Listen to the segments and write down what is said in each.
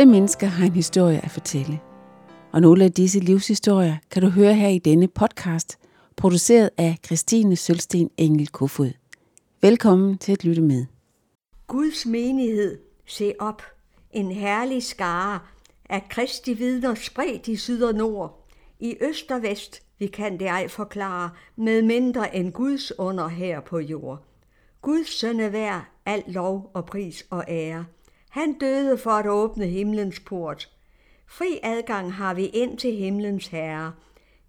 Alle mennesker har en historie at fortælle. Og nogle af disse livshistorier kan du høre her i denne podcast, produceret af Christine Sølsten Engel Kofod. Velkommen til at lytte med. Guds menighed, se op, en herlig skare af Kristi vidner spredt i syd og nord. I øst og vest, vi kan det ej forklare, med mindre end Guds under her på jord. Guds søn er værd, al lov og pris og ære. Han døde for at åbne himlens port. Fri adgang har vi ind til himlens herre.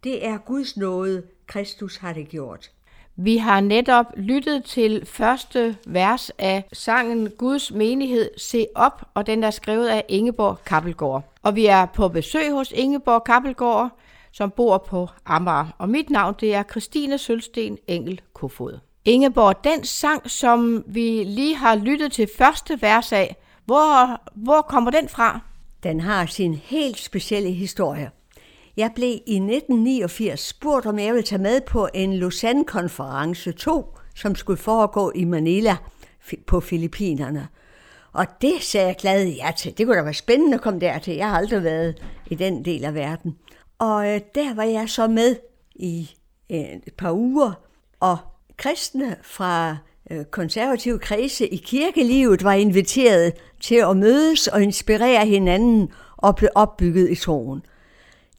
Det er Guds nåde, Kristus har det gjort. Vi har netop lyttet til første vers af sangen Guds menighed Se op, og den er skrevet af Ingeborg Kappelgaard. Og vi er på besøg hos Ingeborg Kappelgaard, som bor på Amager. Og mit navn det er Christine Sølsten Engel Kofod. Ingeborg, den sang, som vi lige har lyttet til første vers af, hvor, hvor kommer den fra? Den har sin helt specielle historie. Jeg blev i 1989 spurgt, om jeg ville tage med på en Lausanne-konference 2, som skulle foregå i Manila på Filippinerne. Og det sagde jeg glad ja til. Det kunne da være spændende at komme dertil. Jeg har aldrig været i den del af verden. Og øh, der var jeg så med i øh, et par uger, og kristne fra Øh, konservative kredse i kirkelivet var inviteret til at mødes og inspirere hinanden og blev opbygget i troen.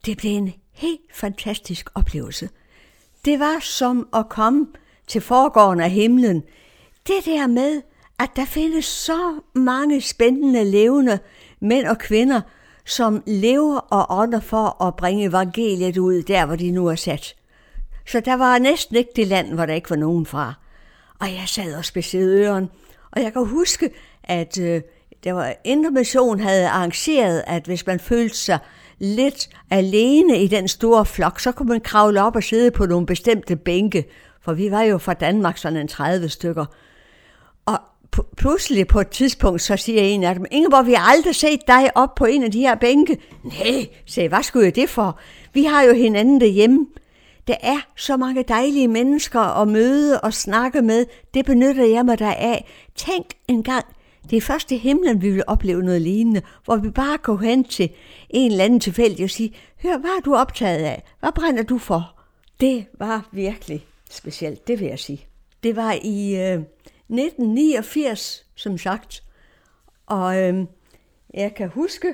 Det blev en helt fantastisk oplevelse. Det var som at komme til foregården af himlen. Det der med, at der findes så mange spændende levende mænd og kvinder, som lever og ånder for at bringe evangeliet ud der, hvor de nu er sat. Så der var næsten ikke det land, hvor der ikke var nogen fra. Og jeg sad og spidsede øren, og jeg kan huske, at øh, der var Indre havde arrangeret, at hvis man følte sig lidt alene i den store flok, så kunne man kravle op og sidde på nogle bestemte bænke, for vi var jo fra Danmark sådan en 30 stykker. Og pludselig på et tidspunkt, så siger en af dem, Ingeborg, vi har aldrig set dig op på en af de her bænke. Nej, sagde hvad skulle jeg det for? Vi har jo hinanden derhjemme. Der er så mange dejlige mennesker at møde og snakke med. Det benytter jeg mig der af. Tænk engang, det er først i himlen, vi vil opleve noget lignende, hvor vi bare går hen til en eller anden tilfældig og siger, hør, hvad er du optaget af? Hvad brænder du for? Det var virkelig specielt, det vil jeg sige. Det var i øh, 1989, som sagt, og øh, jeg kan huske,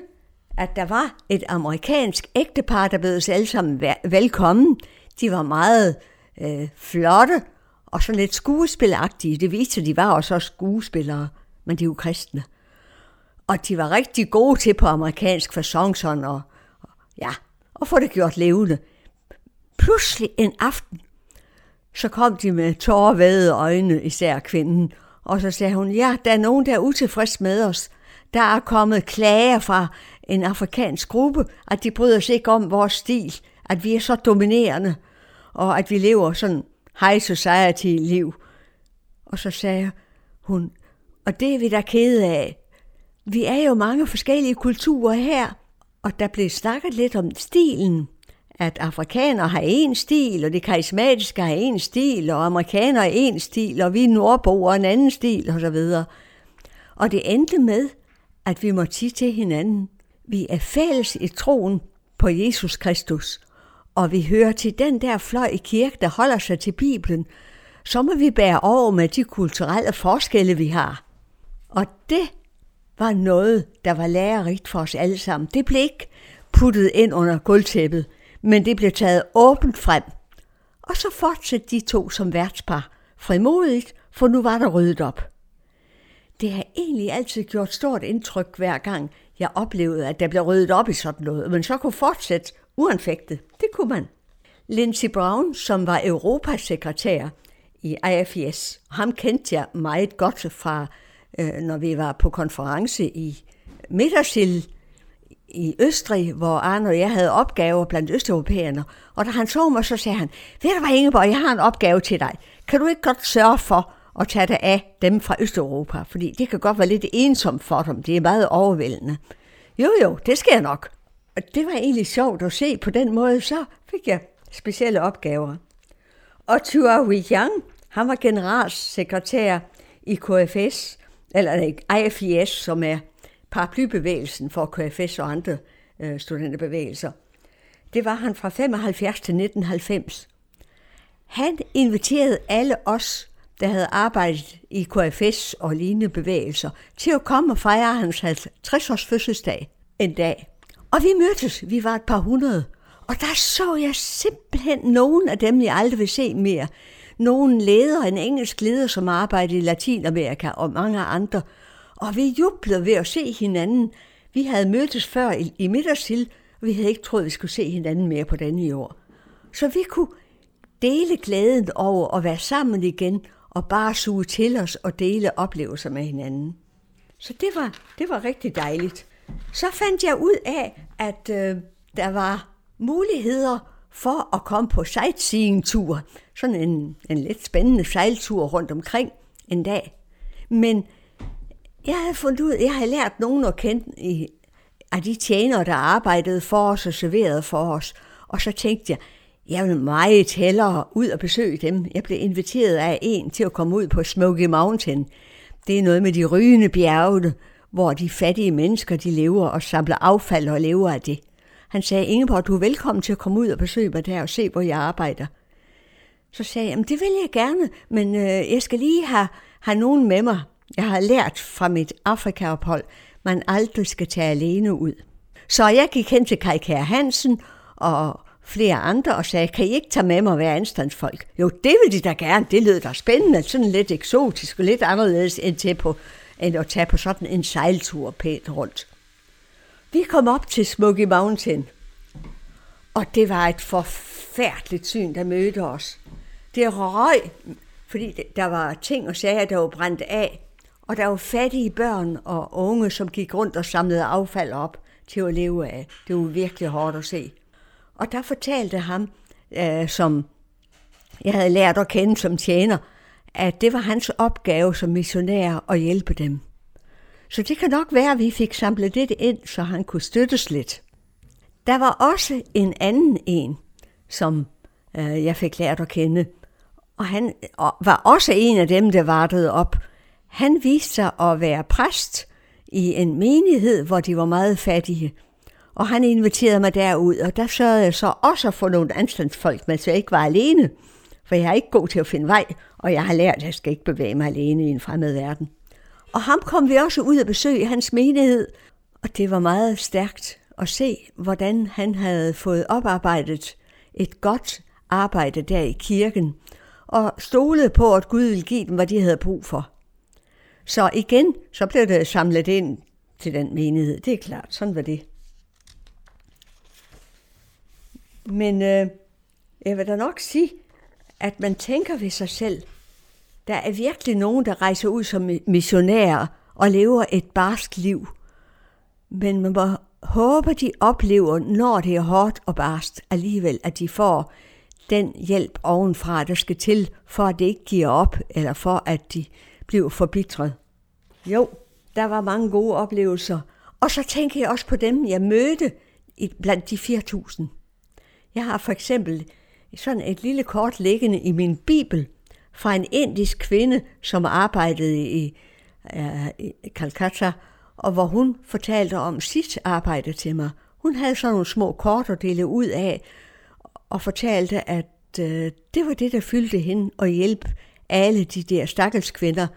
at der var et amerikansk ægtepar, der blev os alle sammen velkommen. De var meget øh, flotte og så lidt skuespilagtige. Det viste, at de var også skuespillere men de er jo kristne. Og de var rigtig gode til på amerikansk fasong sådan, og, og ja, og få det gjort levende. Pludselig en aften, så kom de med tårervædede øjne, især kvinden, og så sagde hun, ja, der er nogen, der er utilfreds med os. Der er kommet klager fra en afrikansk gruppe, at de bryder sig ikke om vores stil, at vi er så dominerende, og at vi lever sådan high society liv. Og så sagde hun, og det er vi da kede af. Vi er jo mange forskellige kulturer her, og der blev snakket lidt om stilen. At afrikanere har en stil, og de karismatiske har en stil, og amerikanere har en stil, og vi nordboer en anden stil, og så videre. Og det endte med, at vi må sige til hinanden, vi er fælles i troen på Jesus Kristus, og vi hører til den der fløj i kirke, der holder sig til Bibelen, så må vi bære over med de kulturelle forskelle, vi har. Og det var noget, der var lærerigt for os alle sammen. Det blev ikke puttet ind under gulvtæppet, men det blev taget åbent frem. Og så fortsatte de to som værtspar, frimodigt, for nu var der ryddet op. Det har egentlig altid gjort stort indtryk hver gang, jeg oplevede, at der blev ryddet op i sådan noget, men så kunne fortsætte uanfægtet. Det kunne man. Lindsey Brown, som var Europas sekretær i IFS, ham kendte jeg meget godt fra øh, når vi var på konference i Midtersil i Østrig, hvor Arne og jeg havde opgaver blandt østeuropæerne. Og da han så mig, så sagde han, ved du hvad Ingeborg, jeg har en opgave til dig. Kan du ikke godt sørge for at tage dig af dem fra Østeuropa? Fordi det kan godt være lidt ensomt for dem. Det er meget overvældende. Jo, jo, det skal jeg nok. Og det var egentlig sjovt at se på den måde. Så fik jeg specielle opgaver. Og Tua Huijang, han var generalsekretær i KFS, eller IFIS, som er paraplybevægelsen for KFS og andre øh, studenterbevægelser. Det var han fra 75 til 1990. Han inviterede alle os, der havde arbejdet i KFS og lignende bevægelser, til at komme og fejre hans 50-års fødselsdag en dag. Og vi mødtes, vi var et par hundrede, og der så jeg simpelthen nogen af dem, jeg aldrig vil se mere. Nogen leder, en engelsk leder, som arbejdede i Latinamerika og mange andre. Og vi jublede ved at se hinanden. Vi havde mødtes før i, i middagsil, og vi havde ikke troet, vi skulle se hinanden mere på denne jord. Så vi kunne dele glæden over at være sammen igen og bare suge til os og dele oplevelser med hinanden. Så det var, det var rigtig dejligt. Så fandt jeg ud af, at øh, der var muligheder for at komme på sightseeing-tur. Sådan en, en lidt spændende sejltur rundt omkring en dag. Men jeg havde fundet ud, jeg havde lært nogen at kende i, af de tjenere, der arbejdede for os og serverede for os. Og så tænkte jeg, jeg vil meget hellere ud og besøge dem. Jeg blev inviteret af en til at komme ud på Smoky Mountain. Det er noget med de rygende bjerge, hvor de fattige mennesker de lever og samler affald og lever af det. Han sagde, Ingeborg, du er velkommen til at komme ud og besøge mig der og se, hvor jeg arbejder. Så sagde jeg, det vil jeg gerne, men øh, jeg skal lige have, have nogen med mig. Jeg har lært fra mit Afrikaophold, man aldrig skal tage alene ud. Så jeg gik hen til Kai Kær Hansen og flere andre og sagde, kan I ikke tage med mig og være anstandsfolk? Jo, det vil de da gerne. Det lød da spændende, sådan lidt eksotisk og lidt anderledes end, til på, end at tage på sådan en sejltur pænt rundt. Vi kom op til Smoky Mountain, og det var et forfærdeligt syn, der mødte os. Det røg, fordi der var ting og sager, der var brændt af, og der var fattige børn og unge, som gik rundt og samlede affald op til at leve af. Det var virkelig hårdt at se. Og der fortalte ham, øh, som jeg havde lært at kende som tjener, at det var hans opgave som missionær at hjælpe dem. Så det kan nok være, at vi fik samlet det ind, så han kunne støttes lidt. Der var også en anden en, som øh, jeg fik lært at kende, og han var også en af dem, der vartede op. Han viste sig at være præst i en menighed, hvor de var meget fattige. Og han inviterede mig derud, og der sørgede jeg så også at få nogle anstandsfolk med, så jeg ikke var alene. For jeg er ikke god til at finde vej, og jeg har lært, at jeg skal ikke bevæge mig alene i en fremmed verden. Og ham kom vi også ud og besøge i hans menighed, og det var meget stærkt at se, hvordan han havde fået oparbejdet et godt arbejde der i kirken, og stolede på, at Gud ville give dem, hvad de havde brug for. Så igen, så blev det samlet ind til den menighed. Det er klart, sådan var det. Men øh, jeg vil da nok sige, at man tænker ved sig selv, der er virkelig nogen, der rejser ud som missionærer og lever et barsk liv. Men man må håbe, de oplever, når det er hårdt og barst, alligevel, at de får den hjælp ovenfra, der skal til, for at det ikke giver op, eller for at de bliver forbitret. Jo, der var mange gode oplevelser. Og så tænker jeg også på dem, jeg mødte blandt de 4.000. Jeg har for eksempel sådan et lille kort liggende i min bibel fra en indisk kvinde, som arbejdede i, uh, i Calcutta, og hvor hun fortalte om sit arbejde til mig. Hun havde sådan nogle små kort at dele ud af, og fortalte, at uh, det var det, der fyldte hende og hjælpe alle de der stakkels kvinder,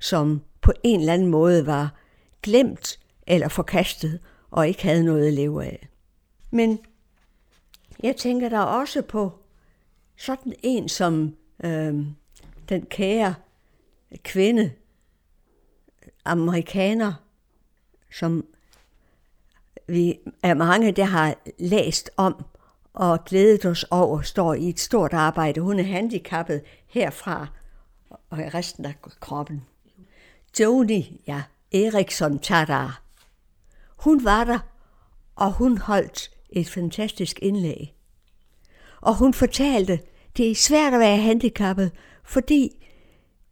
som på en eller anden måde var glemt eller forkastet og ikke havde noget at leve af. Men jeg tænker der også på sådan en som øh, den kære kvinde, amerikaner, som vi er mange, der har læst om og glædet os over, står i et stort arbejde. Hun er handicappet herfra og i resten af kroppen. Joni, ja, Eriksson Tadar. Hun var der, og hun holdt et fantastisk indlæg. Og hun fortalte, det er svært at være handicappet, fordi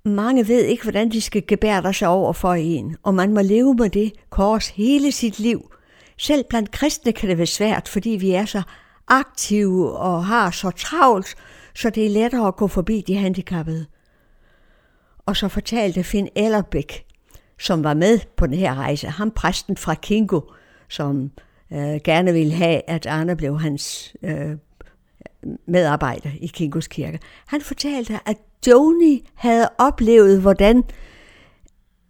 mange ved ikke, hvordan de skal gebære sig over for en, og man må leve med det kors hele sit liv. Selv blandt kristne kan det være svært, fordi vi er så aktive og har så travlt, så det er lettere at gå forbi de handicappede. Og så fortalte Finn Ellerbæk, som var med på den her rejse, ham præsten fra Kingo, som øh, gerne ville have, at Arne blev hans øh, medarbejder i Kingos kirke. Han fortalte, at Joni havde oplevet, hvordan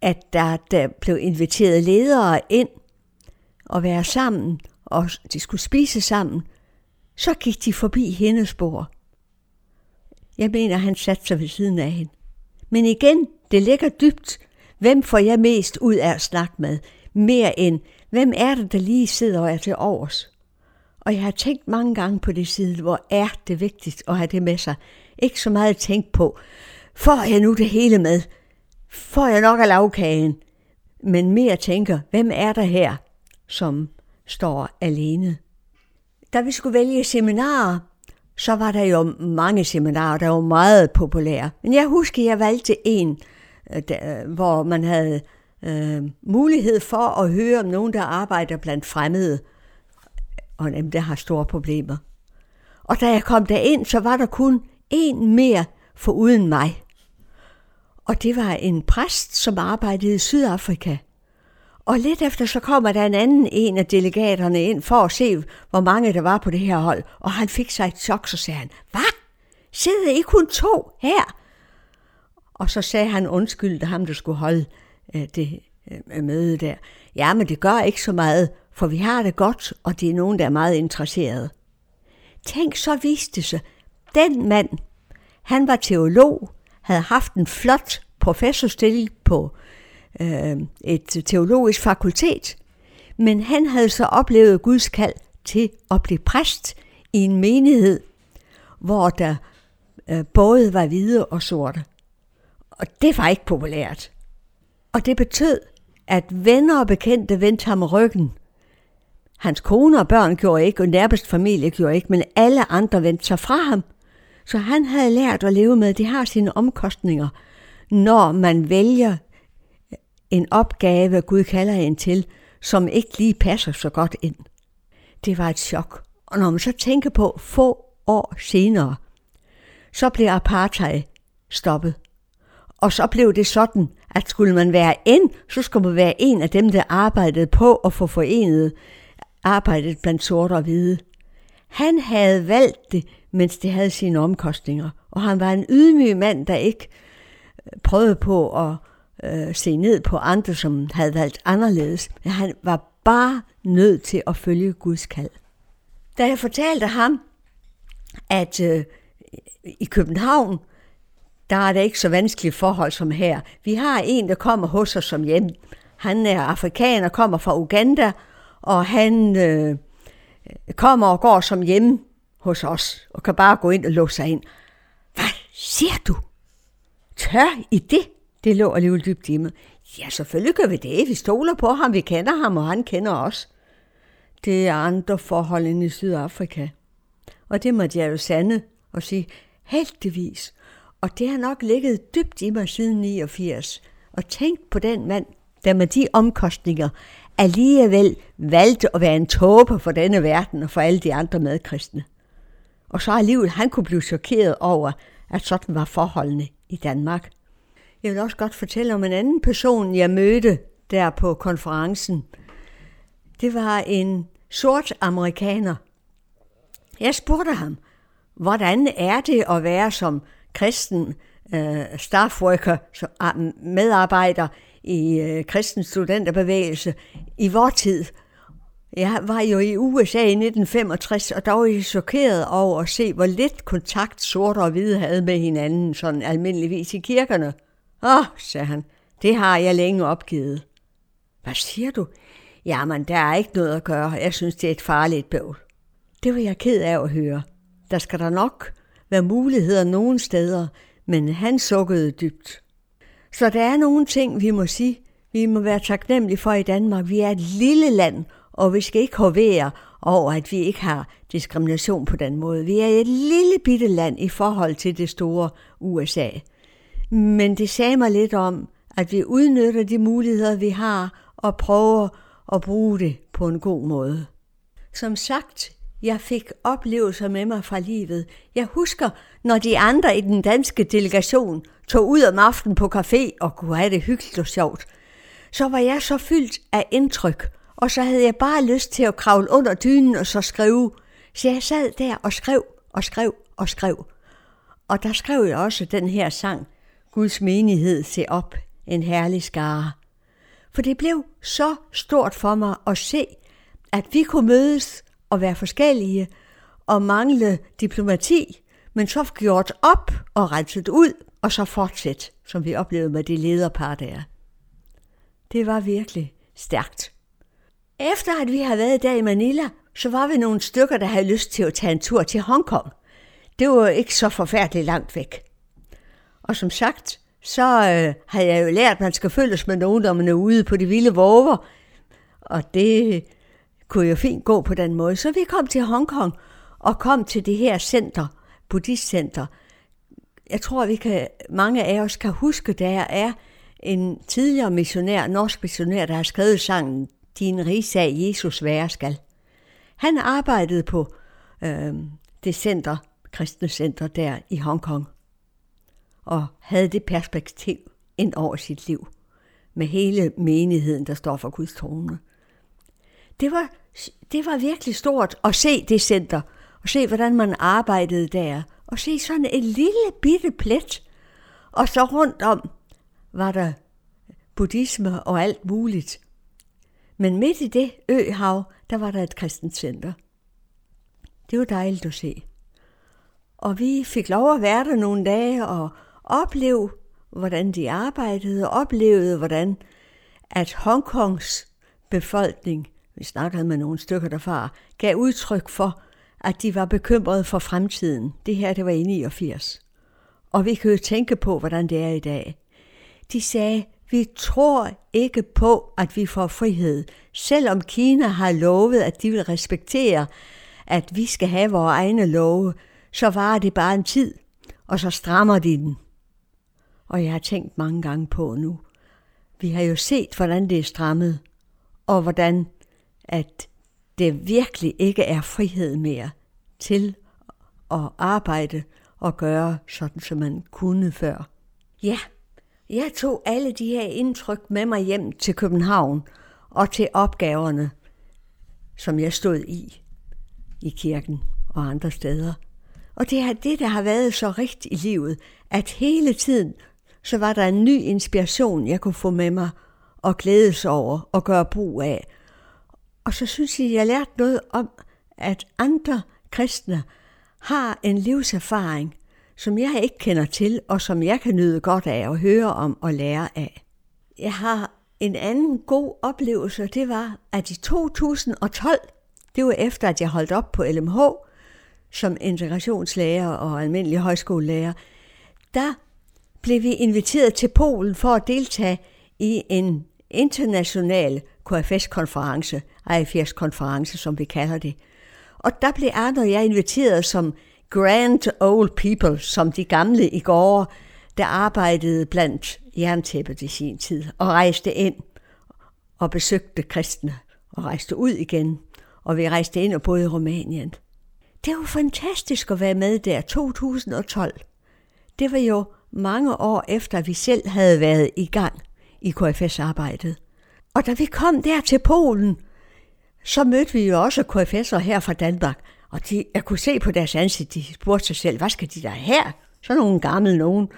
at der, der blev inviteret ledere ind og være sammen, og de skulle spise sammen, så gik de forbi hendes bord. Jeg mener, han satte sig ved siden af hende. Men igen, det ligger dybt. Hvem får jeg mest ud af at snakke med? Mere end, hvem er det, der lige sidder og er til overs? Og jeg har tænkt mange gange på det side, hvor er det vigtigt at have det med sig. Ikke så meget at tænke på, får jeg nu det hele med? Får jeg nok af lavkagen? Men mere tænker, hvem er der her, som står alene? Da vi skulle vælge seminarer, så var der jo mange seminarer, der var meget populære. Men jeg husker, jeg valgte en, øh, der, øh, hvor man havde øh, mulighed for at høre om nogen, der arbejder blandt fremmede, og dem, der har store problemer. Og da jeg kom derind, så var der kun en mere for uden mig. Og det var en præst, som arbejdede i Sydafrika. Og lidt efter så kommer der en anden en af delegaterne ind for at se, hvor mange der var på det her hold. Og han fik sig et chok, så sagde han, hvad? Sidder I kun to her? Og så sagde han undskyld, ham der skulle holde øh, det øh, møde der. Ja, men det gør ikke så meget, for vi har det godt, og det er nogen, der er meget interesserede. Tænk, så viste det sig. Den mand, han var teolog, havde haft en flot professorstilling på øh, et teologisk fakultet, men han havde så oplevet Guds kald til at blive præst i en menighed, hvor der øh, både var hvide og sorte. Og det var ikke populært. Og det betød, at venner og bekendte vendte ham ryggen. Hans kone og børn gjorde ikke, og nærmest familie gjorde ikke, men alle andre vendte sig fra ham. Så han havde lært at leve med, at det har sine omkostninger, når man vælger en opgave, Gud kalder en til, som ikke lige passer så godt ind. Det var et chok. Og når man så tænker på få år senere, så blev apartheid stoppet. Og så blev det sådan, at skulle man være en, så skulle man være en af dem, der arbejdede på at få forenet arbejdet blandt sorte og hvide. Han havde valgt det, mens det havde sine omkostninger, og han var en ydmyg mand, der ikke øh, prøvede på at øh, se ned på andre, som havde valgt anderledes. Men han var bare nødt til at følge Guds kald. Da jeg fortalte ham, at øh, i København, der er det ikke så vanskelige forhold som her. Vi har en, der kommer hos os som hjem. Han er afrikaner, kommer fra Uganda, og han øh, kommer og går som hjemme hos os, og kan bare gå ind og låse sig ind. Hvad siger du? Tør I det? Det lå alligevel dybt i mig. Ja, selvfølgelig gør vi det. Vi stoler på ham, vi kender ham, og han kender os. Det er andre forhold end i Sydafrika. Og det måtte jeg jo sande og sige, heldigvis. Og det har nok ligget dybt i mig siden 89. Og tænk på den mand, der med de omkostninger alligevel valgte at være en tåber for denne verden og for alle de andre medkristne. Og så alligevel, han kunne blive chokeret over, at sådan var forholdene i Danmark. Jeg vil også godt fortælle om en anden person, jeg mødte der på konferencen. Det var en sort amerikaner. Jeg spurgte ham, hvordan er det at være som kristen uh, staffworker, ah, medarbejder i øh, kristen studenterbevægelse i vor tid. Jeg var jo i USA i 1965, og der var jeg chokeret over at se, hvor lidt kontakt sorte og hvide havde med hinanden, sådan almindeligvis i kirkerne. Åh, oh, sagde han, det har jeg længe opgivet. Hvad siger du? Jamen, der er ikke noget at gøre. Jeg synes, det er et farligt bøvl. Det var jeg ked af at høre. Der skal der nok være muligheder nogen steder, men han sukkede dybt. Så der er nogle ting, vi må sige, vi må være taknemmelige for i Danmark. Vi er et lille land, og vi skal ikke hovere over, at vi ikke har diskrimination på den måde. Vi er et lille bitte land i forhold til det store USA. Men det sagde mig lidt om, at vi udnytter de muligheder, vi har, og prøver at bruge det på en god måde. Som sagt, jeg fik oplevelser med mig fra livet. Jeg husker, når de andre i den danske delegation tog ud om aftenen på café og kunne have det hyggeligt og sjovt, så var jeg så fyldt af indtryk, og så havde jeg bare lyst til at kravle under dynen og så skrive. Så jeg sad der og skrev og skrev og skrev. Og der skrev jeg også den her sang, Guds menighed se op, en herlig skare. For det blev så stort for mig at se, at vi kunne mødes og være forskellige og mangle diplomati, men så gjort op og renset ud, og så fortsæt, som vi oplevede med de lederpar der. Det var virkelig stærkt. Efter at vi havde været der i Manila, så var vi nogle stykker, der havde lyst til at tage en tur til Hongkong. Det var ikke så forfærdeligt langt væk. Og som sagt, så øh, havde jeg jo lært, at man skal følges med nogen, når man er ude på de vilde våger. Og det kunne jo fint gå på den måde. Så vi kom til Hongkong og kom til det her center, buddhistcenter. Jeg tror, vi kan, mange af os kan huske, der er en tidligere missionær, norsk missionær, der har skrevet sangen Din rigsag Jesus være skal. Han arbejdede på øh, det center, kristne center der i Hongkong, og havde det perspektiv ind over sit liv, med hele menigheden, der står for Guds trone. Det var, det var virkelig stort at se det center, og se, hvordan man arbejdede der, og se sådan en lille bitte plet, og så rundt om var der buddhisme og alt muligt. Men midt i det øhav, der var der et kristent center. Det var dejligt at se. Og vi fik lov at være der nogle dage og opleve, hvordan de arbejdede, og oplevede, hvordan at Hongkongs befolkning, vi snakkede med nogle stykker derfra, gav udtryk for, at de var bekymrede for fremtiden. Det her, det var i 89. Og vi kan jo tænke på, hvordan det er i dag. De sagde, vi tror ikke på, at vi får frihed, selvom Kina har lovet, at de vil respektere, at vi skal have vores egne love, så varer det bare en tid, og så strammer de den. Og jeg har tænkt mange gange på nu. Vi har jo set, hvordan det er strammet, og hvordan at det virkelig ikke er frihed mere til at arbejde og gøre sådan, som man kunne før. Ja, jeg tog alle de her indtryk med mig hjem til København og til opgaverne, som jeg stod i, i kirken og andre steder. Og det er det, der har været så rigtigt i livet, at hele tiden, så var der en ny inspiration, jeg kunne få med mig og glædes over og gøre brug af. Og så synes jeg, jeg lærte noget om, at andre kristne har en livserfaring, som jeg ikke kender til, og som jeg kan nyde godt af at høre om og lære af. Jeg har en anden god oplevelse, det var, at i 2012, det var efter, at jeg holdt op på LMH som integrationslærer og almindelig højskolelærer, der blev vi inviteret til Polen for at deltage i en international KFS-konference, AFS-konference, som vi kalder det. Og der blev Arne og jeg inviteret som grand old people, som de gamle i går, der arbejdede blandt jerntæppet i sin tid, og rejste ind og besøgte kristne, og rejste ud igen, og vi rejste ind og boede i Rumænien. Det var fantastisk at være med der 2012. Det var jo mange år efter, at vi selv havde været i gang i KFS-arbejdet. Og da vi kom der til Polen, så mødte vi jo også KFS'er her fra Danmark, og de, jeg kunne se på deres ansigt, de spurgte sig selv, hvad skal de der her? Så nogle gamle nogen.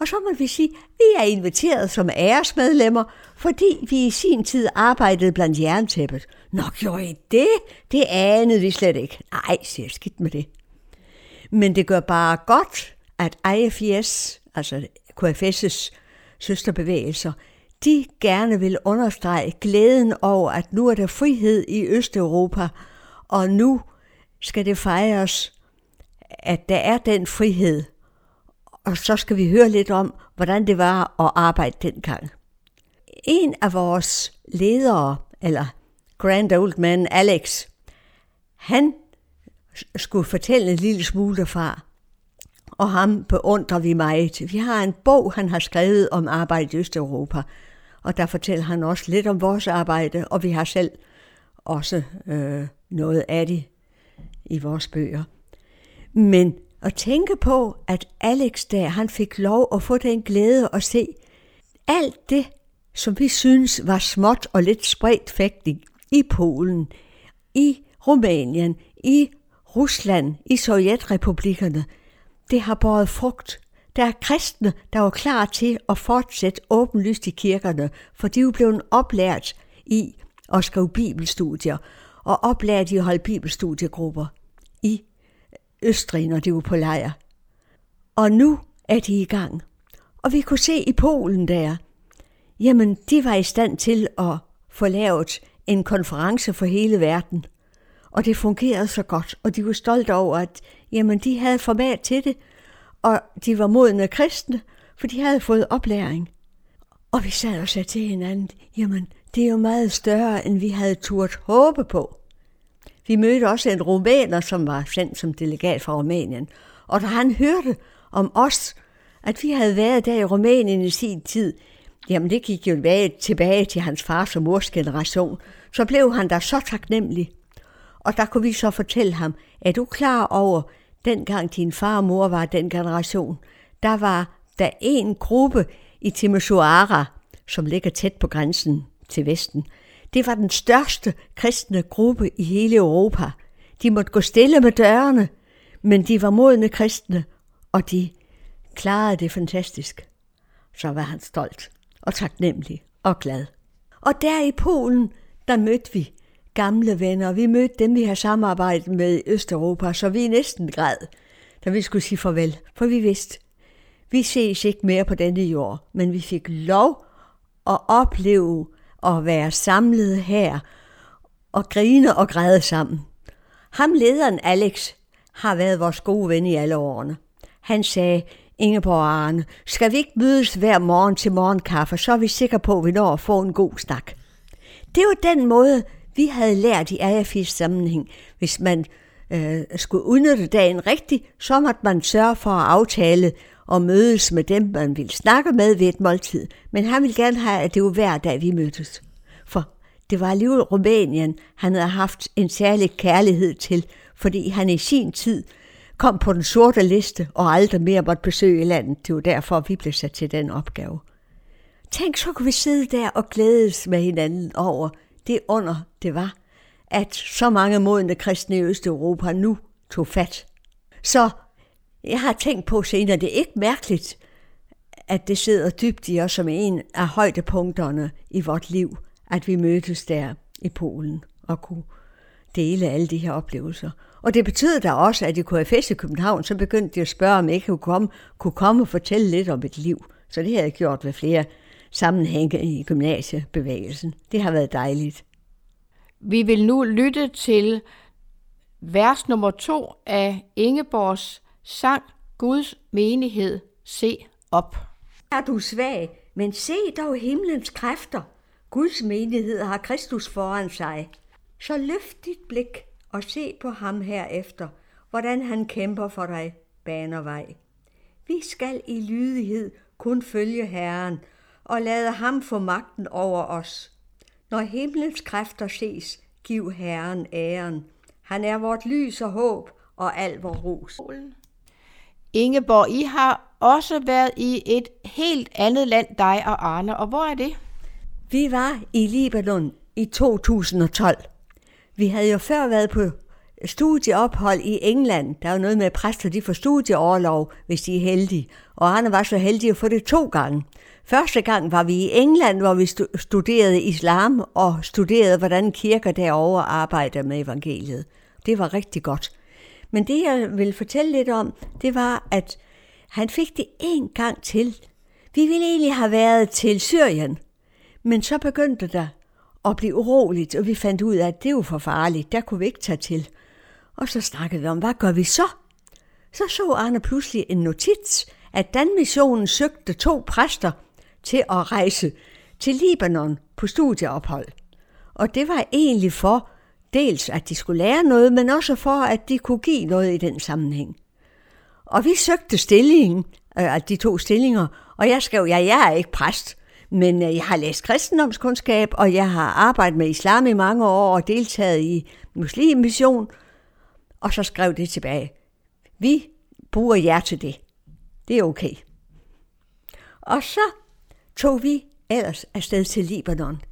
Og så må vi sige, vi er inviteret som æresmedlemmer, fordi vi i sin tid arbejdede blandt jerntæppet. Nå, gjorde I det? Det anede vi slet ikke. Nej, siger skidt med det. Men det gør bare godt, at IFS, altså KFS' søsterbevægelser, de gerne vil understrege glæden over, at nu er der frihed i Østeuropa, og nu skal det fejres, at der er den frihed. Og så skal vi høre lidt om, hvordan det var at arbejde dengang. En af vores ledere, eller grand old man Alex, han skulle fortælle en lille smule derfra, og ham beundrer vi meget. Vi har en bog, han har skrevet om arbejde i Østeuropa, og der fortæller han også lidt om vores arbejde, og vi har selv også øh, noget af det i vores bøger. Men at tænke på, at Alex der, han fik lov at få den glæde at se alt det, som vi synes var småt og lidt spredt fægtning i Polen, i Rumænien, i Rusland, i Sovjetrepublikkerne, det har båret frugt. Der er kristne, der var klar til at fortsætte åbenlyst i kirkerne, for de er jo blevet oplært i at skrive bibelstudier, og oplært i at holde bibelstudiegrupper i Østrig, når de var på lejr. Og nu er de i gang. Og vi kunne se i Polen der, jamen de var i stand til at få lavet en konference for hele verden. Og det fungerede så godt, og de var stolte over, at jamen, de havde format til det, og de var modne kristne, for de havde fået oplæring. Og vi sad og sagde til hinanden, jamen, det er jo meget større, end vi havde turt håbe på. Vi mødte også en rumæner, som var sendt som delegat fra Rumænien, og da han hørte om os, at vi havde været der i Rumænien i sin tid, jamen det gik jo tilbage til hans fars og mors generation, så blev han da så taknemmelig. Og der kunne vi så fortælle ham, er du klar over, dengang din far og mor var den generation, der var der en gruppe i Timisoara, som ligger tæt på grænsen til Vesten. Det var den største kristne gruppe i hele Europa. De måtte gå stille med dørene, men de var modne kristne, og de klarede det fantastisk. Så var han stolt og taknemmelig og glad. Og der i Polen, der mødte vi gamle venner. Vi mødte dem, vi har samarbejdet med i Østeuropa, så vi næsten græd, da vi skulle sige farvel. For vi vidste, vi ses ikke mere på denne jord, men vi fik lov at opleve at være samlet her og grine og græde sammen. Ham lederen Alex har været vores gode ven i alle årene. Han sagde, Ingeborg Arne, skal vi ikke mødes hver morgen til morgenkaffe, så er vi sikre på, at vi når at få en god snak. Det var den måde, vi havde lært i AFI's sammenhæng. Hvis man øh, skulle udnytte dagen rigtigt, så måtte man sørge for at aftale og mødes med dem, man ville snakke med ved et måltid. Men han ville gerne have, at det var hver dag, vi mødtes. For det var alligevel Rumænien, han havde haft en særlig kærlighed til, fordi han i sin tid kom på den sorte liste og aldrig mere måtte besøge landet. Det var derfor, vi blev sat til den opgave. Tænk, så kunne vi sidde der og glædes med hinanden over det under det var, at så mange modne kristne i Østeuropa nu tog fat. Så jeg har tænkt på senere, det er ikke mærkeligt, at det sidder dybt i os som en af højdepunkterne i vort liv, at vi mødtes der i Polen og kunne dele alle de her oplevelser. Og det betød da også, at i KFS i København, så begyndte de at spørge, om jeg kunne komme, kunne komme og fortælle lidt om mit liv. Så det har jeg gjort ved flere sammenhænge i gymnasiebevægelsen. Det har været dejligt. Vi vil nu lytte til vers nummer to af Ingeborgs sang Guds menighed, se op. Er du svag, men se dog himlens kræfter. Guds menighed har Kristus foran sig. Så løft dit blik og se på ham herefter, hvordan han kæmper for dig, baner vej. Vi skal i lydighed kun følge Herren og lade ham få magten over os. Når himlens kræfter ses, giv Herren æren. Han er vort lys og håb og al vor ros. Ingeborg, I har også været i et helt andet land, dig og Arne, og hvor er det? Vi var i Libanon i 2012. Vi havde jo før været på studieophold i England. Der er jo noget med, at præster de får studieoverlov, hvis de er heldige. Og Arne var så heldig at få det to gange. Første gang var vi i England, hvor vi studerede islam og studerede, hvordan kirker derovre arbejder med evangeliet. Det var rigtig godt. Men det, jeg vil fortælle lidt om, det var, at han fik det en gang til. Vi ville egentlig have været til Syrien, men så begyndte der at blive uroligt, og vi fandt ud af, at det var for farligt. Der kunne vi ikke tage til. Og så snakkede vi om, hvad gør vi så? Så så Arne pludselig en notits, at Danmissionen søgte to præster til at rejse til Libanon på studieophold. Og det var egentlig for dels, at de skulle lære noget, men også for, at de kunne give noget i den sammenhæng. Og vi søgte stillingen, øh, altså de to stillinger, og jeg skrev, ja, jeg er ikke præst, men øh, jeg har læst kristendomskundskab, og jeg har arbejdet med islam i mange år og deltaget i muslimmission, og så skrev det tilbage. Vi bruger jer til det. Det er okay. Og så tog vi ellers afsted til Libanon.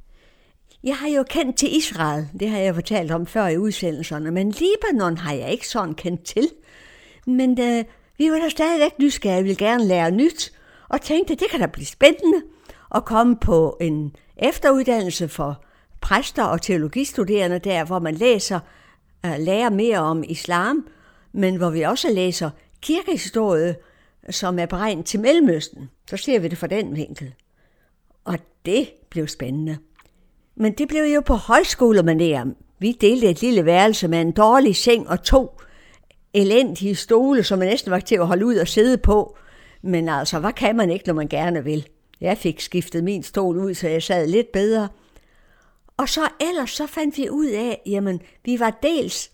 Jeg har jo kendt til Israel, det har jeg fortalt om før i udsendelserne, men Libanon har jeg ikke sådan kendt til. Men øh, vi var da stadigvæk nysgerrige, ville gerne lære nyt, og tænkte, det kan da blive spændende at komme på en efteruddannelse for præster og teologistuderende der, hvor man læser, øh, lærer mere om islam, men hvor vi også læser kirkehistorie, som er beregnet til Mellemøsten. Så ser vi det fra den vinkel. Og det blev spændende. Men det blev jo på højskolemanér. Vi delte et lille værelse med en dårlig seng og to elendige stole, som man næsten var til at holde ud og sidde på. Men altså, hvad kan man ikke, når man gerne vil? Jeg fik skiftet min stol ud, så jeg sad lidt bedre. Og så ellers så fandt vi ud af, jamen, vi var dels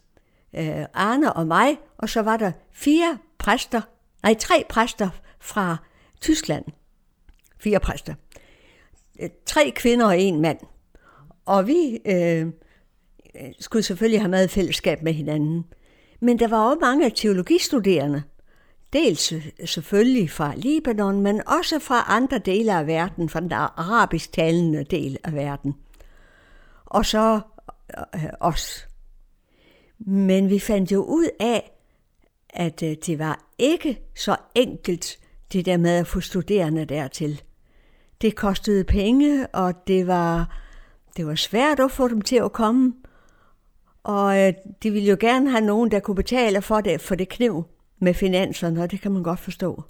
øh, Arne og mig, og så var der fire præster, nej, tre præster fra Tyskland. Fire præster. Øh, tre kvinder og en mand. Og vi øh, skulle selvfølgelig have meget fællesskab med hinanden. Men der var også mange teologistuderende. Dels øh, selvfølgelig fra Libanon, men også fra andre dele af verden, fra den arabisk talende del af verden. Og så øh, øh, os. Men vi fandt jo ud af, at øh, det var ikke så enkelt, det der med at få studerende dertil. Det kostede penge, og det var, det var svært at få dem til at komme. Og øh, de ville jo gerne have nogen, der kunne betale for det, for det kniv med finanserne, og det kan man godt forstå.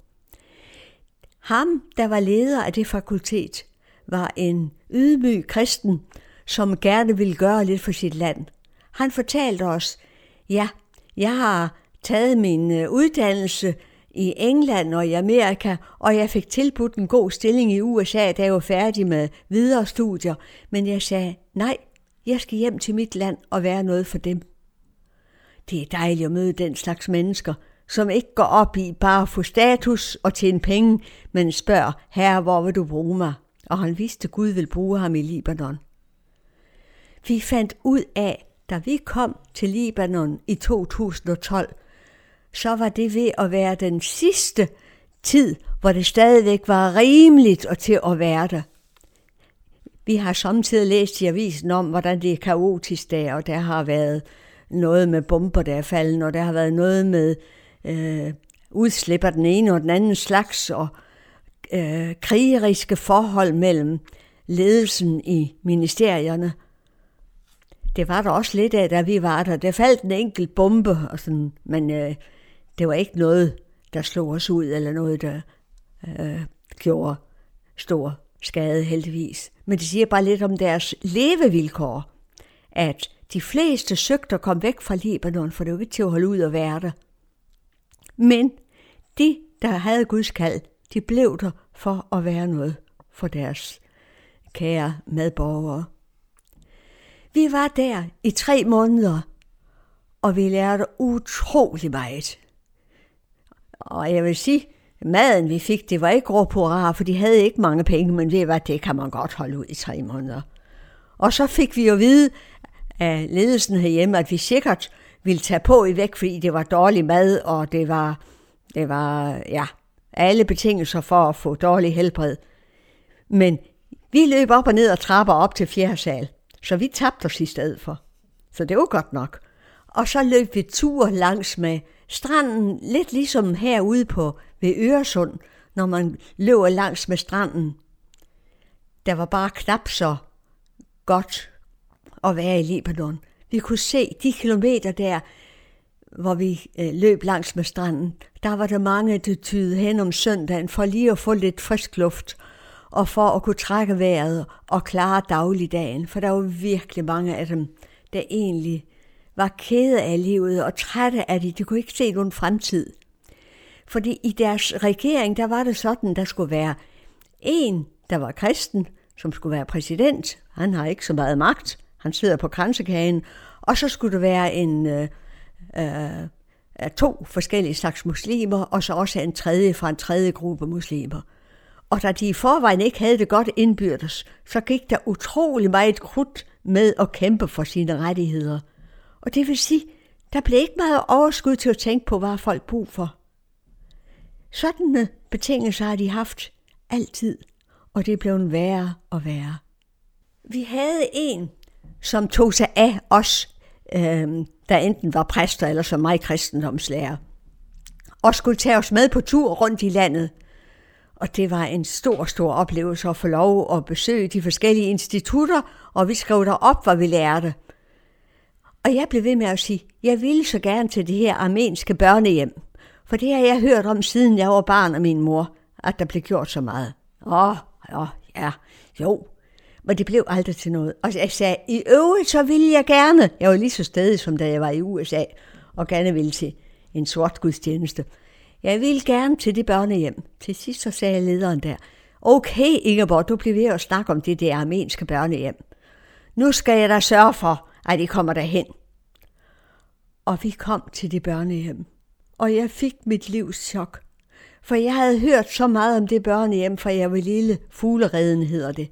Ham, der var leder af det fakultet, var en ydmyg kristen, som gerne ville gøre lidt for sit land. Han fortalte os, ja, jeg har taget min øh, uddannelse i England og i Amerika, og jeg fik tilbudt en god stilling i USA, da jeg var færdig med videre studier. Men jeg sagde, nej, jeg skal hjem til mit land og være noget for dem. Det er dejligt at møde den slags mennesker, som ikke går op i bare at få status og tjene penge, men spørger, herre, hvor vil du bruge mig? Og han vidste, at Gud vil bruge ham i Libanon. Vi fandt ud af, da vi kom til Libanon i 2012, så var det ved at være den sidste tid, hvor det stadigvæk var rimeligt og til at være der. Vi har samtidig læst i avisen om, hvordan det er kaotisk der, og der har været noget med bomber, der er faldet, og der har været noget med øh, udslipper den ene og den anden slags, og øh, krigeriske forhold mellem ledelsen i ministerierne. Det var der også lidt af, da vi var der. Der faldt en enkelt bombe, og sådan, men øh, det var ikke noget, der slog os ud, eller noget, der øh, gjorde stor skade heldigvis. Men det siger bare lidt om deres levevilkår, at de fleste søgte at komme væk fra Libanon, for det var ikke til at holde ud og være der. Men de, der havde Guds kald, de blev der for at være noget for deres kære medborgere. Vi var der i tre måneder, og vi lærte utrolig meget. Og jeg vil sige, maden vi fik, det var ikke rå på rar, for de havde ikke mange penge, men ved hvad, det kan man godt holde ud i tre måneder. Og så fik vi jo vide af ledelsen herhjemme, at vi sikkert ville tage på i væk, fordi det var dårlig mad, og det var, det var ja, alle betingelser for at få dårlig helbred. Men vi løb op og ned og trapper op til fjerde sal, så vi tabte os i stedet for. Så det var godt nok. Og så løb vi tur langs med stranden, lidt ligesom herude på ved Øresund, når man løber langs med stranden. Der var bare knap så godt at være i Libanon. Vi kunne se de kilometer der, hvor vi øh, løb langs med stranden. Der var der mange, der tyde hen om søndagen for lige at få lidt frisk luft og for at kunne trække vejret og klare dagligdagen. For der var virkelig mange af dem, der egentlig var kede af livet og trætte af det. De kunne ikke se nogen fremtid. Fordi i deres regering, der var det sådan, der skulle være en, der var kristen, som skulle være præsident. Han har ikke så meget magt. Han sidder på kransekagen. Og så skulle der være en, øh, øh, to forskellige slags muslimer, og så også en tredje fra en tredje gruppe muslimer. Og da de i forvejen ikke havde det godt indbyrdes, så gik der utrolig meget krudt med at kæmpe for sine rettigheder. Og det vil sige, der blev ikke meget overskud til at tænke på, hvad folk brug for. Sådanne betingelser har de haft altid. og det blev værre og værre. Vi havde en, som tog sig af os, øh, der enten var præster eller som mig kristendomslærer, og skulle tage os med på tur rundt i landet. Og det var en stor, stor oplevelse at få lov at besøge de forskellige institutter, og vi skrev der op, hvad vi lærte. Og jeg blev ved med at sige, jeg ville så gerne til det her armenske børnehjem, for det har jeg hørt om, siden jeg var barn af min mor, at der blev gjort så meget. Åh, oh, ja, jo, men det blev aldrig til noget. Og jeg sagde, i øvrigt så ville jeg gerne, jeg var lige så stedig som da jeg var i USA, og gerne ville til en sort gudstjeneste. Jeg ville gerne til det børnehjem. Til sidst så sagde lederen der, okay Ingeborg, du bliver ved at snakke om det der armenske børnehjem. Nu skal jeg da sørge for, at I kommer derhen. Og vi kom til det børnehjem, og jeg fik mit livs chok. For jeg havde hørt så meget om det børnehjem, for jeg var lille. Fuglereden hedder det.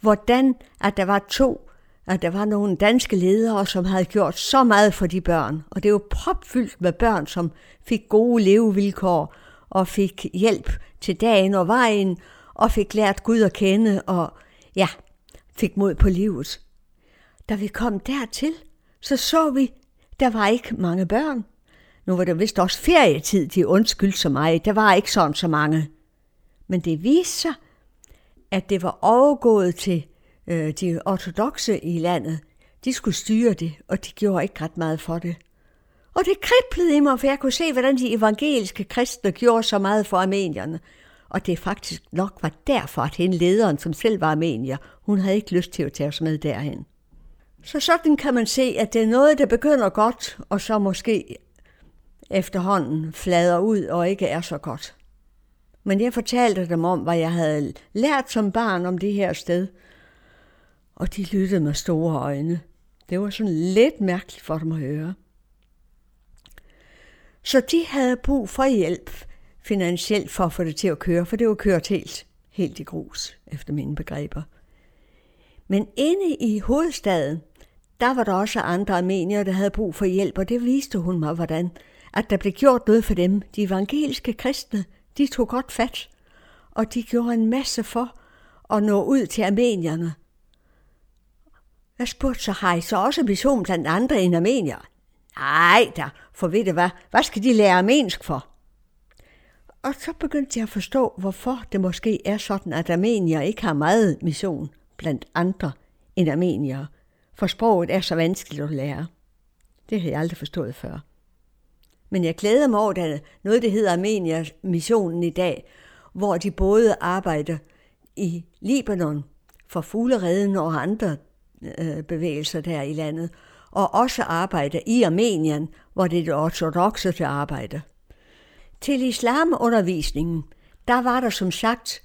Hvordan at der var to, at der var nogle danske ledere, som havde gjort så meget for de børn. Og det var propfyldt med børn, som fik gode levevilkår og fik hjælp til dagen og vejen, og fik lært Gud at kende, og ja, fik mod på livet. Da vi kom dertil, så så vi, der var ikke mange børn. Nu var det vist også ferietid, de undskyldte så mig. Der var ikke sådan så mange. Men det viste sig, at det var overgået til øh, de ortodoxe i landet. De skulle styre det, og de gjorde ikke ret meget for det. Og det kriblede i mig, for jeg kunne se, hvordan de evangeliske kristne gjorde så meget for armenierne. Og det faktisk nok var derfor, at hende lederen, som selv var armenier, hun havde ikke lyst til at tage os med derhen. Så sådan kan man se, at det er noget, der begynder godt, og så måske efterhånden flader ud og ikke er så godt. Men jeg fortalte dem om, hvad jeg havde lært som barn om det her sted, og de lyttede med store øjne. Det var sådan lidt mærkeligt for dem at høre. Så de havde brug for hjælp finansielt for at få det til at køre, for det var kørt helt, helt i grus, efter mine begreber. Men inde i hovedstaden, der var der også andre armenier, der havde brug for hjælp, og det viste hun mig, hvordan at der blev gjort noget for dem. De evangeliske kristne, de tog godt fat, og de gjorde en masse for at nå ud til armenierne. Jeg spurgte så, har I så også mission blandt andre end armenier? Nej da, for ved det hvad, hvad skal de lære armensk for? Og så begyndte jeg at forstå, hvorfor det måske er sådan, at armenier ikke har meget mission blandt andre end armenier, for sproget er så vanskeligt at lære. Det havde jeg aldrig forstået før. Men jeg glæder mig over, at noget, det hedder Armenia missionen i dag, hvor de både arbejder i Libanon for fuglereden og andre øh, bevægelser der i landet, og også arbejder i Armenien, hvor det er det ortodoxe der arbejder. Til islamundervisningen, der var der som sagt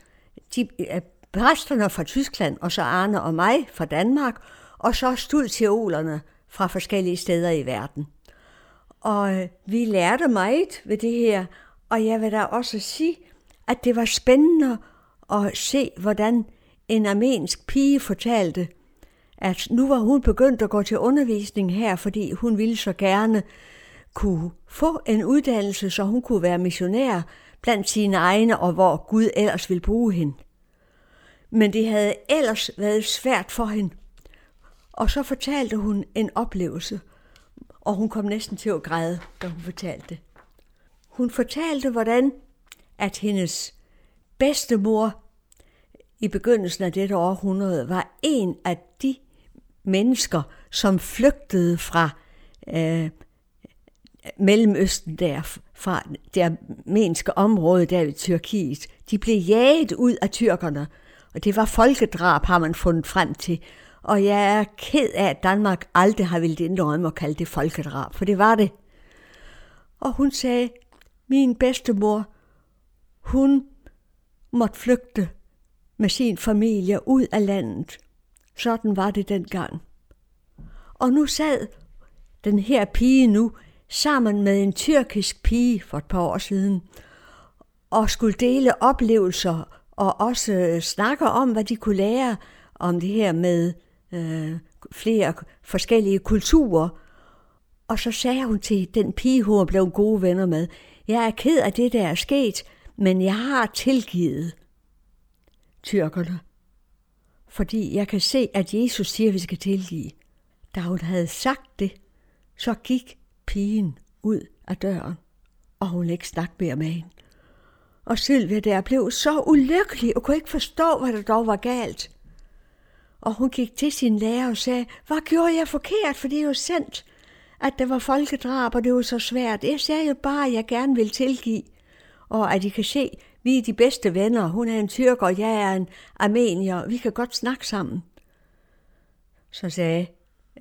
de, øh, præsterne fra Tyskland, og så Arne og mig fra Danmark, og så studieolerne fra forskellige steder i verden. Og øh, vi lærte meget ved det her, og jeg vil da også sige, at det var spændende at se, hvordan en armensk pige fortalte, at nu var hun begyndt at gå til undervisning her, fordi hun ville så gerne kunne få en uddannelse, så hun kunne være missionær blandt sine egne, og hvor Gud ellers ville bruge hende. Men det havde ellers været svært for hende. Og så fortalte hun en oplevelse – og hun kom næsten til at græde, da hun fortalte det. Hun fortalte, hvordan at hendes bedstemor i begyndelsen af dette århundrede var en af de mennesker, som flygtede fra øh, Mellemøsten der, fra det armenske område der i Tyrkiet. De blev jaget ud af tyrkerne, og det var folkedrab, har man fundet frem til og jeg er ked af, at Danmark aldrig har ville indrømme at kalde det folkedrab, for det var det. Og hun sagde, min bedstemor, hun måtte flygte med sin familie ud af landet. Sådan var det dengang. Og nu sad den her pige nu sammen med en tyrkisk pige for et par år siden, og skulle dele oplevelser og også øh, snakke om, hvad de kunne lære om det her med øh, flere forskellige kulturer. Og så sagde hun til den pige, hun blev gode venner med, jeg er ked af det, der er sket, men jeg har tilgivet. tyrkerne. Fordi jeg kan se, at Jesus siger, at vi skal tilgive. Da hun havde sagt det, så gik pigen ud af døren, og hun ikke snakke mere med hende. Og Sylvia der blev så ulykkelig og kunne ikke forstå, hvad der dog var galt. Og hun gik til sin lærer og sagde, hvad gjorde jeg forkert, for det er jo sandt, at der var folkedrab, og det var så svært. Jeg sagde jo bare, at jeg gerne vil tilgive, og at I kan se, vi er de bedste venner. Hun er en tyrker, og jeg er en armenier. Vi kan godt snakke sammen. Så sagde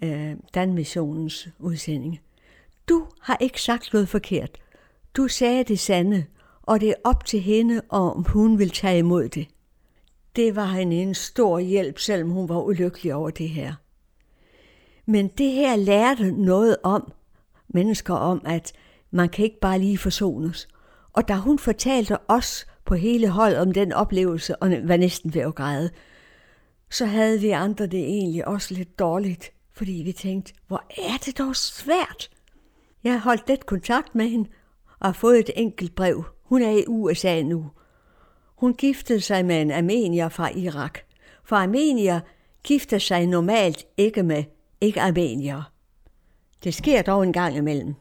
øh, Danmissionens udsending, du har ikke sagt noget forkert. Du sagde det sande, og det er op til hende, om hun vil tage imod det. Det var hende en stor hjælp, selvom hun var ulykkelig over det her. Men det her lærte noget om mennesker om, at man kan ikke bare lige forsones. Og da hun fortalte os på hele hold om den oplevelse, og var næsten ved at græde, så havde vi andre det egentlig også lidt dårligt, fordi vi tænkte, hvor er det dog svært. Jeg har holdt lidt kontakt med hende og har fået et enkelt brev. Hun er i USA nu. Hun giftede sig med en armenier fra Irak. For armenier gifter sig normalt ikke med ikke-armenier. Det sker dog en gang imellem.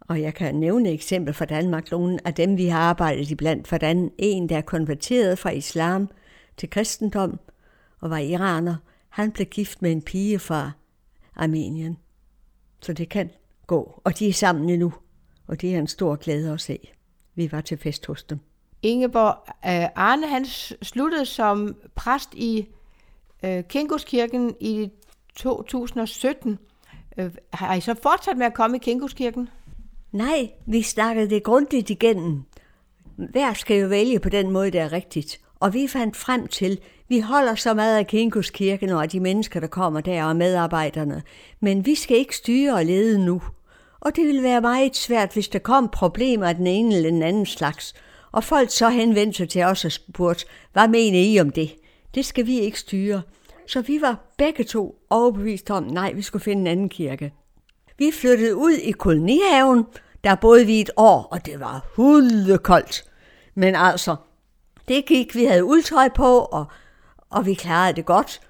Og jeg kan nævne et eksempel fra Danmark, nogle af dem, vi har arbejdet iblandt, hvordan en, der er konverteret fra islam til kristendom og var iraner, han blev gift med en pige fra Armenien. Så det kan gå, og de er sammen endnu, og det er en stor glæde at se. Vi var til fest hos dem. Ingeborg øh, Arne, han sluttede som præst i øh, Kinguskirken i 2017. Øh, har I så fortsat med at komme i Kinguskirken? Nej, vi snakkede det grundigt igennem. Hver skal jo vælge på den måde, der er rigtigt. Og vi fandt frem til, vi holder så meget af Kinguskirken og af de mennesker, der kommer der og medarbejderne. Men vi skal ikke styre og lede nu. Og det vil være meget svært, hvis der kom problemer af den ene eller den anden slags. Og folk så henvendte sig til os og spurgte, hvad mener I om det? Det skal vi ikke styre. Så vi var begge to overbevist om, nej, vi skulle finde en anden kirke. Vi flyttede ud i kolonihaven, der boede vi et år, og det var koldt. Men altså, det gik, vi havde uldtøj på, og, og vi klarede det godt.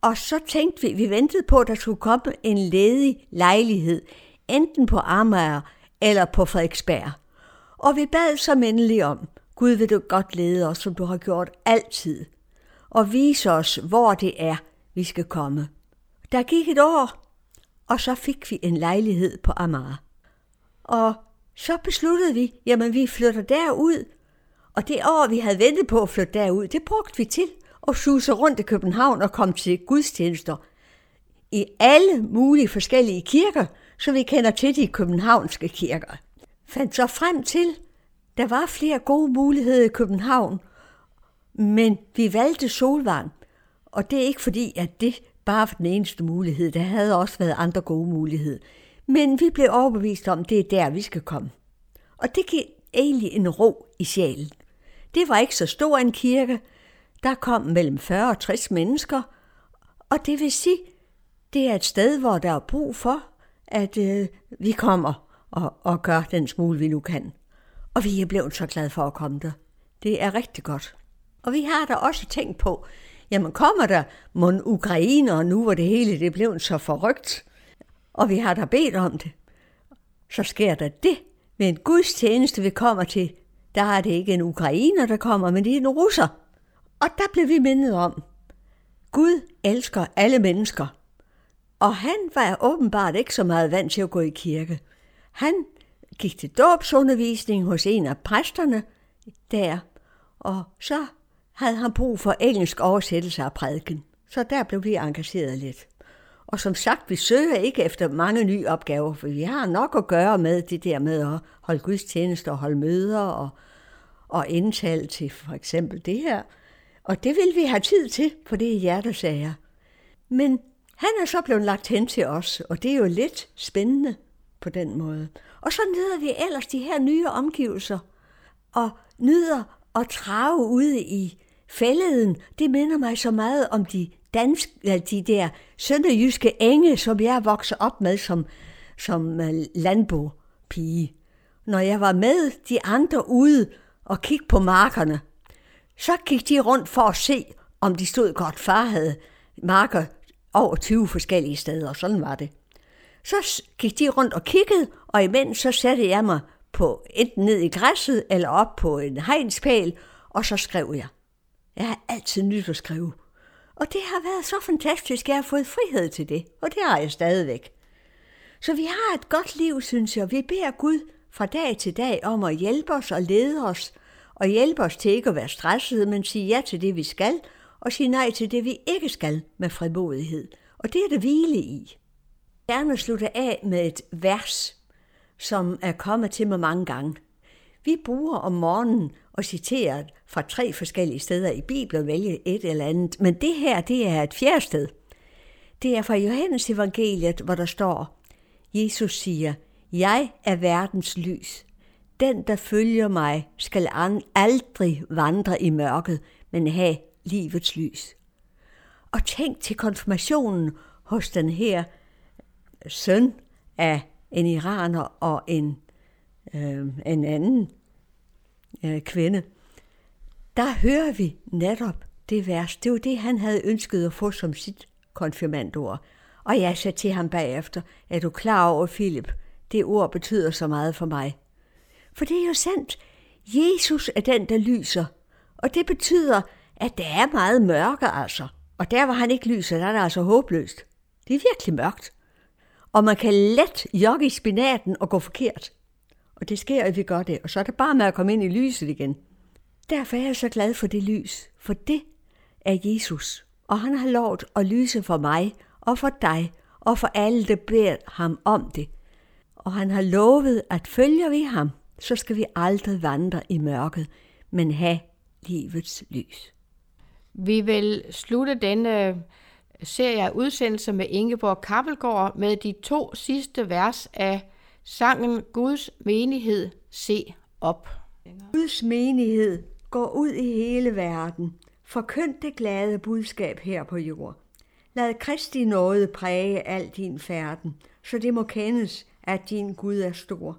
Og så tænkte vi, vi ventede på, at der skulle komme en ledig lejlighed, enten på Amager eller på Frederiksberg. Og vi bad så endelig om, Gud vil du godt lede os, som du har gjort altid, og vise os, hvor det er, vi skal komme. Der gik et år, og så fik vi en lejlighed på Amager. Og så besluttede vi, jamen vi flytter derud. Og det år, vi havde ventet på at flytte derud, det brugte vi til at suse rundt i København og komme til gudstjenester i alle mulige forskellige kirker, så vi kender til de københavnske kirker. Fandt så frem til, der var flere gode muligheder i København, men vi valgte Solvang, og det er ikke fordi, at det bare var den eneste mulighed. Der havde også været andre gode muligheder. Men vi blev overbevist om, at det er der, vi skal komme. Og det gav egentlig en ro i sjælen. Det var ikke så stor en kirke. Der kom mellem 40 og 60 mennesker. Og det vil sige, det er et sted, hvor der er brug for, at øh, vi kommer og, og gør den smule, vi nu kan. Og vi er blevet så glade for at komme der. Det er rigtig godt. Og vi har da også tænkt på, jamen kommer der mon ukrainer nu, hvor det hele det blev så forrygt, og vi har da bedt om det, så sker der det ved en gudstjeneste, vi kommer til. Der er det ikke en ukrainer, der kommer, men det er en russer. Og der blev vi mindet om, Gud elsker alle mennesker. Og han var åbenbart ikke så meget vant til at gå i kirke. Han gik til dåbsundervisning hos en af præsterne der, og så havde han brug for engelsk oversættelse af prædiken. Så der blev vi engageret lidt. Og som sagt, vi søger ikke efter mange nye opgaver, for vi har nok at gøre med det der med at holde gudstjenester og holde møder og, og indtale til for eksempel det her. Og det vil vi have tid til, for det er hjertesager. Men han er så blevet lagt hen til os, og det er jo lidt spændende på den måde. Og så nyder vi ellers de her nye omgivelser, og nyder at trave ude i fælleden. Det minder mig så meget om de dansk, de der sønderjyske enge, som jeg voksede op med som, som øh, landbopige. Når jeg var med de andre ude og kiggede på markerne, Så gik de rundt for at se, om de stod godt. Far havde marker over 20 forskellige steder, og sådan var det. Så gik de rundt og kiggede, og imens så satte jeg mig på enten ned i græsset eller op på en hegnspæl, og så skrev jeg. Jeg har altid nyt at skrive. Og det har været så fantastisk, at jeg har fået frihed til det, og det har jeg stadigvæk. Så vi har et godt liv, synes jeg. Vi beder Gud fra dag til dag om at hjælpe os og lede os, og hjælpe os til ikke at være stressede, men sige ja til det, vi skal, og sige nej til det, vi ikke skal med frimodighed. Og det er det hvile i. Gerne slutte af med et vers, som er kommet til mig mange gange. Vi bruger om morgenen og citerer fra tre forskellige steder i Bibelen, vælge et eller andet, men det her, det er et fjerde sted. Det er fra Johannes evangeliet, hvor der står, Jesus siger, jeg er verdens lys. Den, der følger mig, skal aldrig vandre i mørket, men have livets lys. Og tænk til konfirmationen hos den her søn af en iraner og en, øh, en anden øh, kvinde. Der hører vi netop det vers. Det var det, han havde ønsket at få som sit konfirmandord. Og jeg sagde til ham bagefter, er du klar over, Philip, det ord betyder så meget for mig. For det er jo sandt. Jesus er den, der lyser. Og det betyder, at der er meget mørke altså. Og der, hvor han ikke lyser, der er det altså håbløst. Det er virkelig mørkt. Og man kan let jogge i spinaten og gå forkert. Og det sker, at vi gør det. Og så er det bare med at komme ind i lyset igen. Derfor er jeg så glad for det lys. For det er Jesus. Og han har lovet at lyse for mig og for dig og for alle, der beder ham om det. Og han har lovet, at følger vi ham, så skal vi aldrig vandre i mørket, men have livets lys. Vi vil slutte denne serie af udsendelser med Ingeborg Kappelgaard med de to sidste vers af sangen Guds menighed, se op. Guds menighed går ud i hele verden. Forkynd det glade budskab her på jord. Lad Kristi nåde præge al din færden, så det må kendes, at din Gud er stor.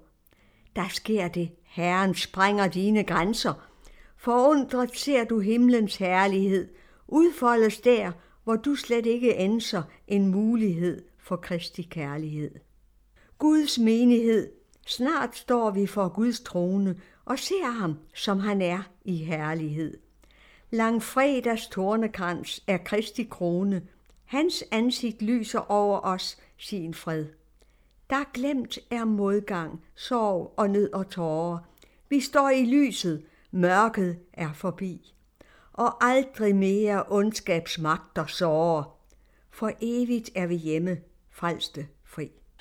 Der sker det, Herren sprænger dine grænser. Forundret ser du himlens herlighed, udfoldes der, hvor du slet ikke anser en mulighed for Kristi kærlighed. Guds menighed, snart står vi for Guds trone og ser ham, som han er i herlighed. Langfredags tornekrans er Kristi krone, hans ansigt lyser over os sin fred. Der glemt er modgang, sorg og nød og tårer. Vi står i lyset, mørket er forbi. Og aldrig mere ondskabsmagter sårer. For evigt er vi hjemme, frelste.